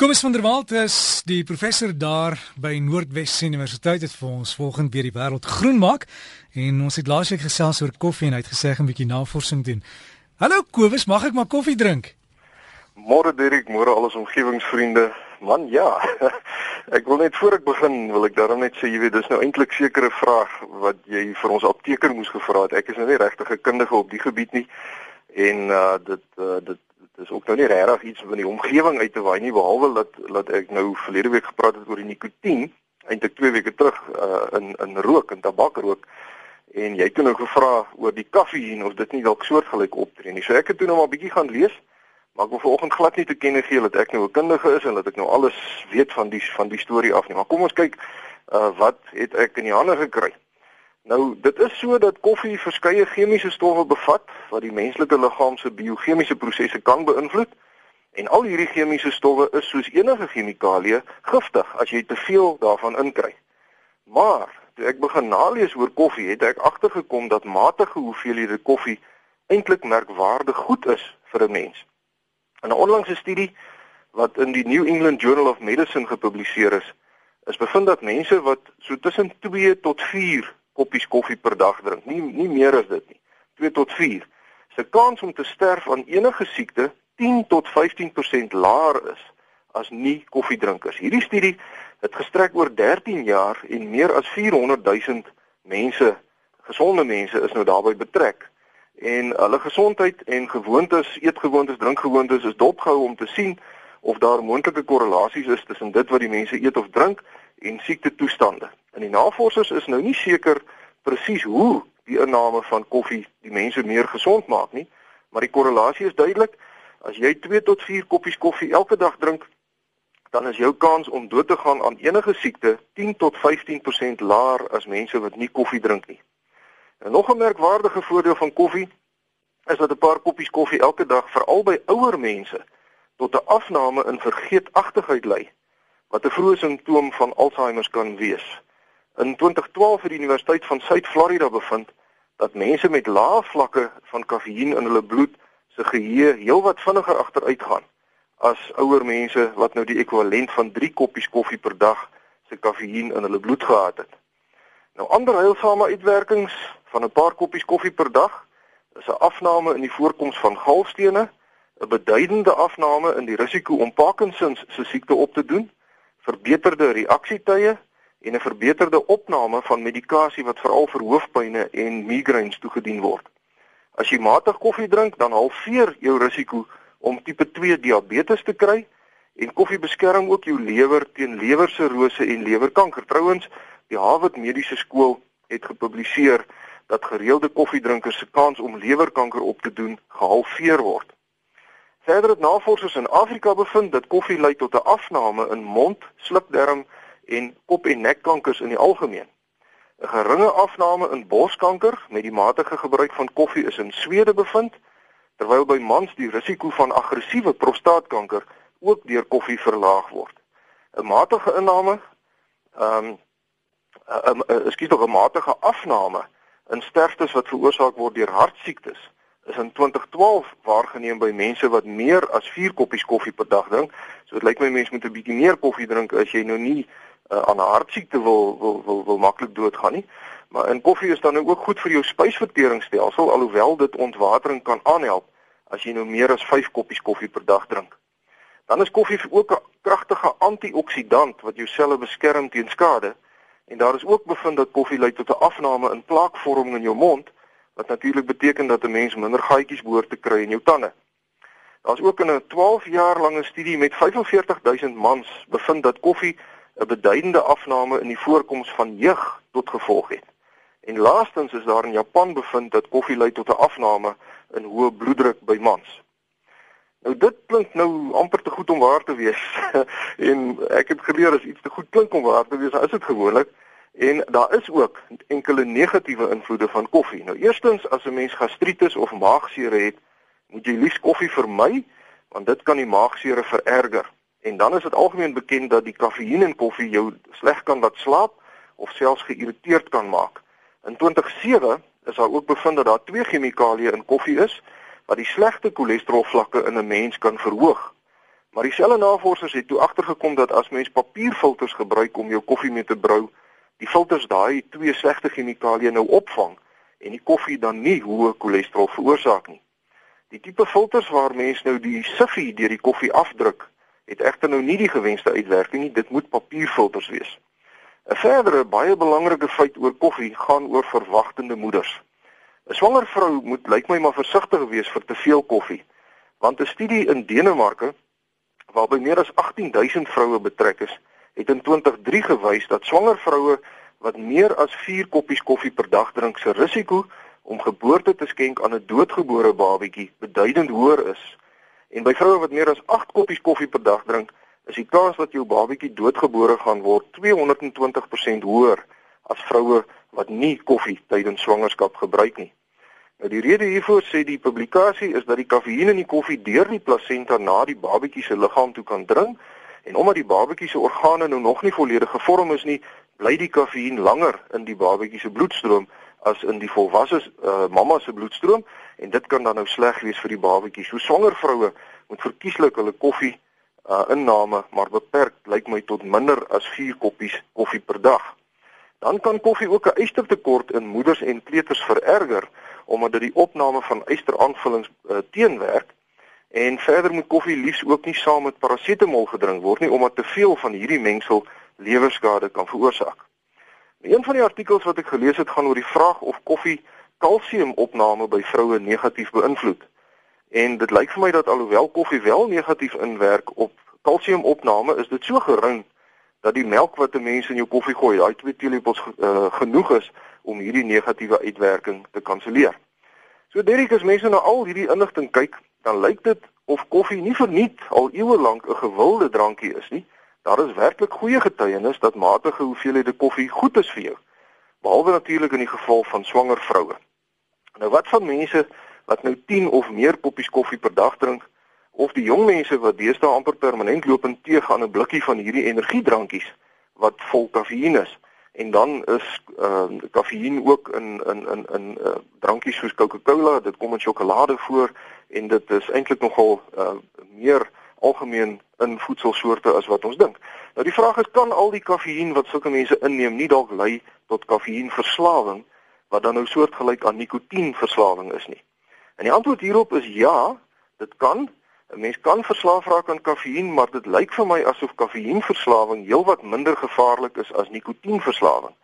Koos van der Walt is die professor daar by Noordwes Universiteit het vir ons volgende weer die wêreld groen maak en ons het laasweek gesels oor koffie en hy het gesê 'n bietjie navorsing doen. Hallo Kobus, mag ek maar koffie drink? Môre Dirk, môre al ons omgewingsvriende. Man, ja. ek wil net voor ek begin, wil ek daarom net sê jy weet, dis nou eintlik sekere vraag wat jy vir ons apteker moes gevra het. Ek is nou nie regtig 'n kundige op die gebied nie en uh dit uh dit dis ook nou nie regtig iets van die omgewing uit te waai nie behalwe dat dat ek nou verlede week gepraat het oor die nikotien eintlik 2 weke terug uh, in in rook en tabakrook en jy het nou gevra oor die koffie en of dit nie dalk soortgelyk optree nie. So ek het toe nou maar bietjie gaan lees, maar ek wil vanoggend glad nie te kenne gee dat ek nou 'n kundige is en dat ek nou alles weet van die van die storie af nie. Maar kom ons kyk uh, wat het ek in die hande gekry. Nou, dit is so dat koffie verskeie chemiese stowwe bevat wat die menslike liggaam se biochemiese prosesse kan beïnvloed. En al hierdie chemiese stowwe is soos enige chemikalie giftig as jy te veel daarvan inkry. Maar toe ek begin nalees oor koffie, het ek agtergekom dat matige hoeveelhede koffie eintlik merkwaardig goed is vir 'n mens. In 'n onlangse studie wat in die New England Journal of Medicine gepubliseer is, is bevind dat mense wat so tussen 2 tot 4 koppies koffie per dag drink. Nie nie meer as dit nie. 2 tot 4. Se kans om te sterf aan enige siekte 10 tot 15% laer is as nie koffiedrinkers. Hierdie studie het gestrek oor 13 jaar en meer as 400 000 mense, gesonde mense is nou daarbey betrek. En hulle gesondheid en gewoontes, eetgewoontes, drinkgewoontes is dopgehou om te sien of daar moontlike korrelasies is tussen dit wat die mense eet of drink en siekte toestande. En die navorsers is nou nie seker presies hoe die inname van koffie die mense meer gesond maak nie, maar die korrelasie is duidelik. As jy 2 tot 4 koppies koffie elke dag drink, dan is jou kans om dood te gaan aan enige siekte 10 tot 15% laer as mense wat nie koffie drink nie. En nog 'n merkwaardige voordeel van koffie is dat 'n paar koppies koffie elke dag veral by ouer mense tot 'n afname in vergeetachtigheid lei wat 'n vroeë simptoom van Alzheimer kan wees. In 2012 het die Universiteit van Suid-Florida bevind dat mense met lae vlakke van kafeïen in hulle bloed se geheue heelwat vinniger agteruitgaan as ouer mense wat nou die ekwivalent van 3 koppies koffie per dag se kafeïen in hulle bloed gehad het. Nou ander heilsame uitwerkings van 'n paar koppies koffie per dag is 'n afname in die voorkoms van galstene, 'n beduidende afname in die risiko om Parkinson se siekte op te doen, verbeterde reaksietye en 'n verbeterde opname van medikasie wat veral vir hoofpynne en migraines toegedien word. As jy matig koffie drink, dan halveer jou risiko om tipe 2 diabetes te kry en koffie beskerm ook jou lewer teen lewersirose en lewerkanker. Trouwens, die Harvard Mediese Skool het gepubliseer dat gereelde koffiedrinkers se kans om lewerkanker op te doen gehalveer word. Verder het navorsers in Afrika bevind dat koffie lei tot 'n afname in mond, slukdarm en kop- en nekkankers in die algemeen. 'n Geringe afname in borskanker met die matige gebruik van koffie is in Swede bevind, terwyl by mans die risiko van aggressiewe prostaatkanker ook deur koffie verlaag word. 'n Matige inname ehm um, uh, skiet ook 'n matige afname in sterftes wat veroorsaak word deur hartsiektes is in 2012 waargeneem by mense wat meer as 4 koppies koffie per dag drink. So dit lyk my mense moet 'n bietjie meer koffie drink as jy nou nie uh, aan 'n hartsiekte wil wil wil, wil maklik doodgaan nie. Maar in koffie is dan ook goed vir jou spysverteringsstelsel alhoewel dit ontwatering kan aanhelp as jy nou meer as 5 koppies koffie per dag drink. Dan is koffie ook 'n kragtige antioksidant wat jou selle beskerm teen skade. En daar is ook bevind dat koffie lei tot 'n afname in plaakvorming in jou mond wat natuurlik beteken dat 'n mens minder gaatjies behoort te kry in jou tande. Daar's ook in 'n 12 jaar lange studie met 45000 mans bevind dat koffie 'n beduidende afname in die voorkoms van jeug tot gevolg het. En laastens is daar in Japan bevind dat koffie lei tot 'n afname in hoë bloeddruk by mans. Nou dit klink nou amper te goed om waar te wees. en ek het geleer as iets te goed klink om waar te wees, is dit gewoonlik. En daar is ook enkele negatiewe invloede van koffie. Nou eerstens as 'n mens gastritis of maagseer het, moet jy liefs koffie vermy want dit kan die maagseer vererger. En dan is dit algemeen bekend dat die kafeïen in koffie jou sleg kan laat slaap of selfs geïrriteerd kan maak. In 2007 is daar ook bevind dat daar twee chemikalieë in koffie is wat die slegte cholesterol vlakke in 'n mens kan verhoog. Maar dieselfde navorsers het toe agtergekom dat as mens papierfilters gebruik om jou koffie mee te brou, die filters daai twee slegte chemikalieë nou opvang en die koffie dan nie hoë cholesterol veroorsaak nie. Die tipe filters waar mens nou die siffie deur die koffie afdruk, het egter nou nie die gewenste uitwerking nie. Dit moet papierfilters wees. 'n Verdere baie belangrike feit oor koffie gaan oor verwagtende moeders. 'n Swanger vrou moet lyk my maar versigtig wees vir te veel koffie, want 'n studie in Denemarke waarby meer as 18000 vroue betrek is, het in 2003 gewys dat swanger vroue wat meer as 4 koppies koffie per dag drink se risiko om geboorte te skenk aan 'n doodgebore babatjie beduidend hoër is. En by vroue wat meer as 8 koppies koffie per dag drink, is die kans dat jou babatjie doodgebore gaan word 220% hoër as vroue wat nie koffie tydens swangerskap gebruik nie. Nou die rede hiervoor sê die publikasie is dat die kafeïen in die koffie deur die plasenta na die babatjie se liggaam toe kan dring en omdat die babatjie se organe nou nog nie volledig gevorm is nie, bly die kafeïen langer in die babatjie se bloedstroom as in die volwasse uh, mamma se bloedstroom en dit kan dan nou sleg wees vir die babatjie. So swanger vroue moet verkieslik hulle koffie uh, inname maar beperk lyk my tot minder as 4 koppies koffie per dag. Dan kan koffie ook 'n ystertekort in moeders en kleuters vererger omdat dit die opname van ysteraanvullings uh, teenwerk en verder moet koffie liefs ook nie saam met parasetamol gedrink word nie omdat te veel van hierdie mengsel lewerskade kan veroorsaak. Een van die artikels wat ek gelees het gaan oor die vraag of koffie kalsiumopname by vroue negatief beïnvloed. En dit lyk vir my dat alhoewel koffie wel negatief inwerk op kalsiumopname, is dit so gering dat die melk wat 'n mens in jou koffie gooi, daai 2 teelepels uh, genoeg is om hierdie negatiewe uitwerking te kanselleer. So Derrick, as mense na al hierdie inligting kyk, dan lyk dit of koffie nie verniet al eeue lank 'n gewilde drankie is nie. Daar is werklik goeie getuienis dat matige hoeveelhede koffie goed is vir jou. Behalwe natuurlik in die geval van swanger vroue. Nou wat van mense wat nou 10 of meer koppies koffie per dag drink of die jong mense wat deesdae amper permanent loop en teeg aan 'n blikkie van hierdie energiedrankies wat vol kafeïen is en dan is ehm uh, kafeïen ook in in in in uh, drankies soos Coca-Cola, dit kom in sjokolade voor en dit is eintlik nogal uh, meer algemeen in voedselsoorte as wat ons dink. Nou die vraag is kan al die kafeïen wat sulke mense inneem nie dalk lei tot kafeïenverslawing wat dan nou soortgelyk aan nikotienverslawing is nie. En die antwoord hierop is ja, dit kan. 'n Mens kan verslaaf raak aan kafeïen, maar dit lyk vir my asof kafeïenverslawing heelwat minder gevaarlik is as nikotienverslawing.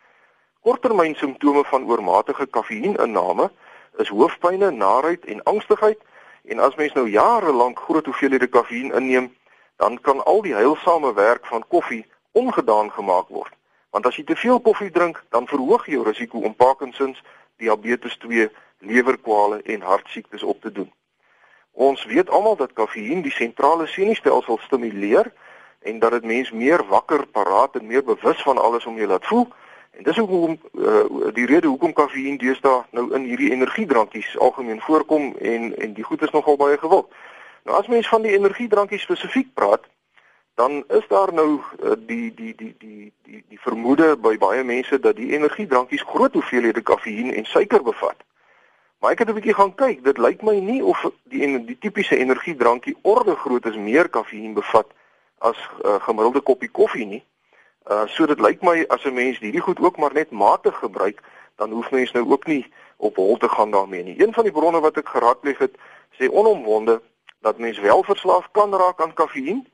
Korttermyn simptome van oormatige kafeïeninname is hoofpynne, naarheid en angstigheid En as mens nou jare lank groot hoeveelhede kafeïen inneem, dan kan al die heilsame werk van koffie ongedaan gemaak word. Want as jy te veel koffie drink, dan verhoog jy jou risiko om Parkinsons, diabetes 2, lewerkwale en hartsiektes op te doen. Ons weet almal dat kafeïen die sentrale senuistelsel stimuleer en dat dit mens meer wakker, paraat en meer bewus van alles om jou laat voel. En dis hoekom uh, die rede hoekom kafeïen deesdae nou in hierdie energiedrankies algemeen voorkom en en die goed is nogal baie gewild. Nou as mens van die energiedrankies spesifiek praat, dan is daar nou uh, die die die die die die vermoede by baie mense dat die energiedrankies groot hoeveelhede kafeïen en suiker bevat. Maar ek het 'n bietjie gaan kyk, dit lyk my nie of die die tipiese energiedrankie orde groot is meer kafeïen bevat as 'n uh, gemiddelde koppie koffie nie. Uh so dit lyk my as 'n mens hierdie goed ook maar net matig gebruik, dan hoef mens nou ook nie op hol te gaan daarmee nie. Een van die bronne wat ek geraadpleeg het, sê onomwonde dat mens wel verslaaf kan raak aan kafeïen,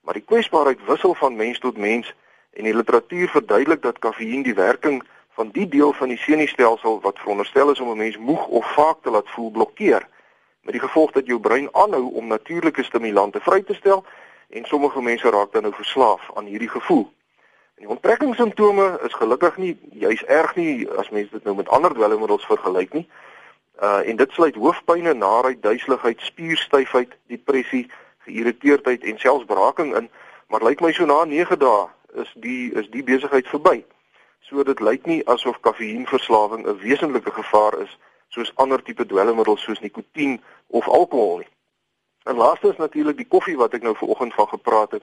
maar die kwesbaarheid wissel van mens tot mens en die literatuur verduidelik dat kafeïen die werking van die deel van die senuistelsel wat veronderstel is om 'n mens moeg of vaak te laat voel blokkeer met die gevolg dat jou brein aanhou om natuurlike stimulante vry te stel en sommige mense raak dan nou verslaaf aan hierdie gevoel. Die onttrekkingssimptome is gelukkig nie juis erg nie as mense dit nou met ander dwelmmiddels vergelyk nie. Uh en dit sluit hoofpynne, naarheid, duiseligheid, spierstyfheid, depressie, geïrriteerdheid en selfs braaking in, maar lyk my so na 9 dae is die is die besigheid verby. So dit lyk nie asof kafeïenverslawing 'n wesenlike gevaar is soos ander tipe dwelmmiddels soos nikotien of alkohol nie. En laaste is natuurlik die koffie wat ek nou vanoggend van gepraat het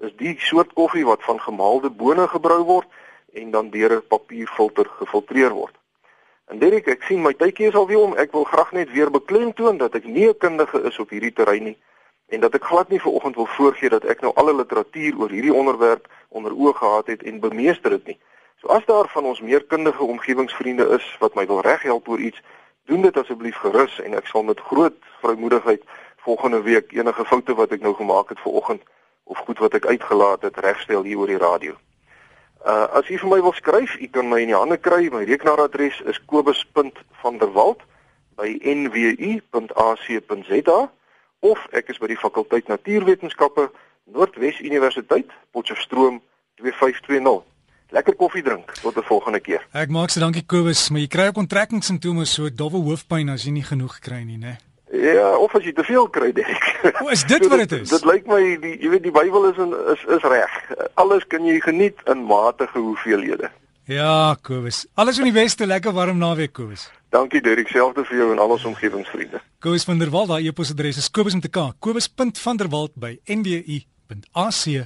is die soort koffie wat van gemaalde bone gebrou word en dan deur 'n papierfilter gefiltreer word. En Derek, ek sien my tydjie is alweer om. Ek wil graag net weer beklemtoon dat ek nie 'n kundige is op hierdie terrein nie, en dat ek glad nie vanoggend wil voorgee dat ek nou alle literatuur oor hierdie onderwerp onder oë gehad het en bemeester dit nie. So as daar van ons meer kundige omgewingsvriende is wat my wil reghelp oor iets, doen dit asseblief gerus en ek sal met groot vrymoedigheid volgende week enige foute wat ek nou gemaak het vanoggend of goed wat ek uitgelaat het regstel hier oor die radio. Uh as u vir my wil skryf, u kan my in die hande kry. My rekenaaradres is kobus.vanderwalt@nwu.ac.za of ek is by die fakulteit Natuurwetenskappe Noordwes Universiteit, Potchefstroom 2520. Lekker koffie drink tot 'n volgende keer. Ek maak se dankie Kobus, maar jy kry ook onttrekkingssimptome so dowwe hoofpyn as jy nie genoeg kry nie, né? Ja, of as jy te veel kry, Dirk. O, is dit wat dit is? Dit lyk my die jy weet die Bybel is in, is is reg. Alles kan jy geniet in matige hoeveelhede. Ja, Kobus. Alles in die weste lekker warm naweek, Kobus. Dankie Dirk, selfde vir jou en al ons omgewingsvriende. Kobus van der Walt, daai e-posadres is kobus met 'n k. kobus.vanderwalt by nwu.ac.za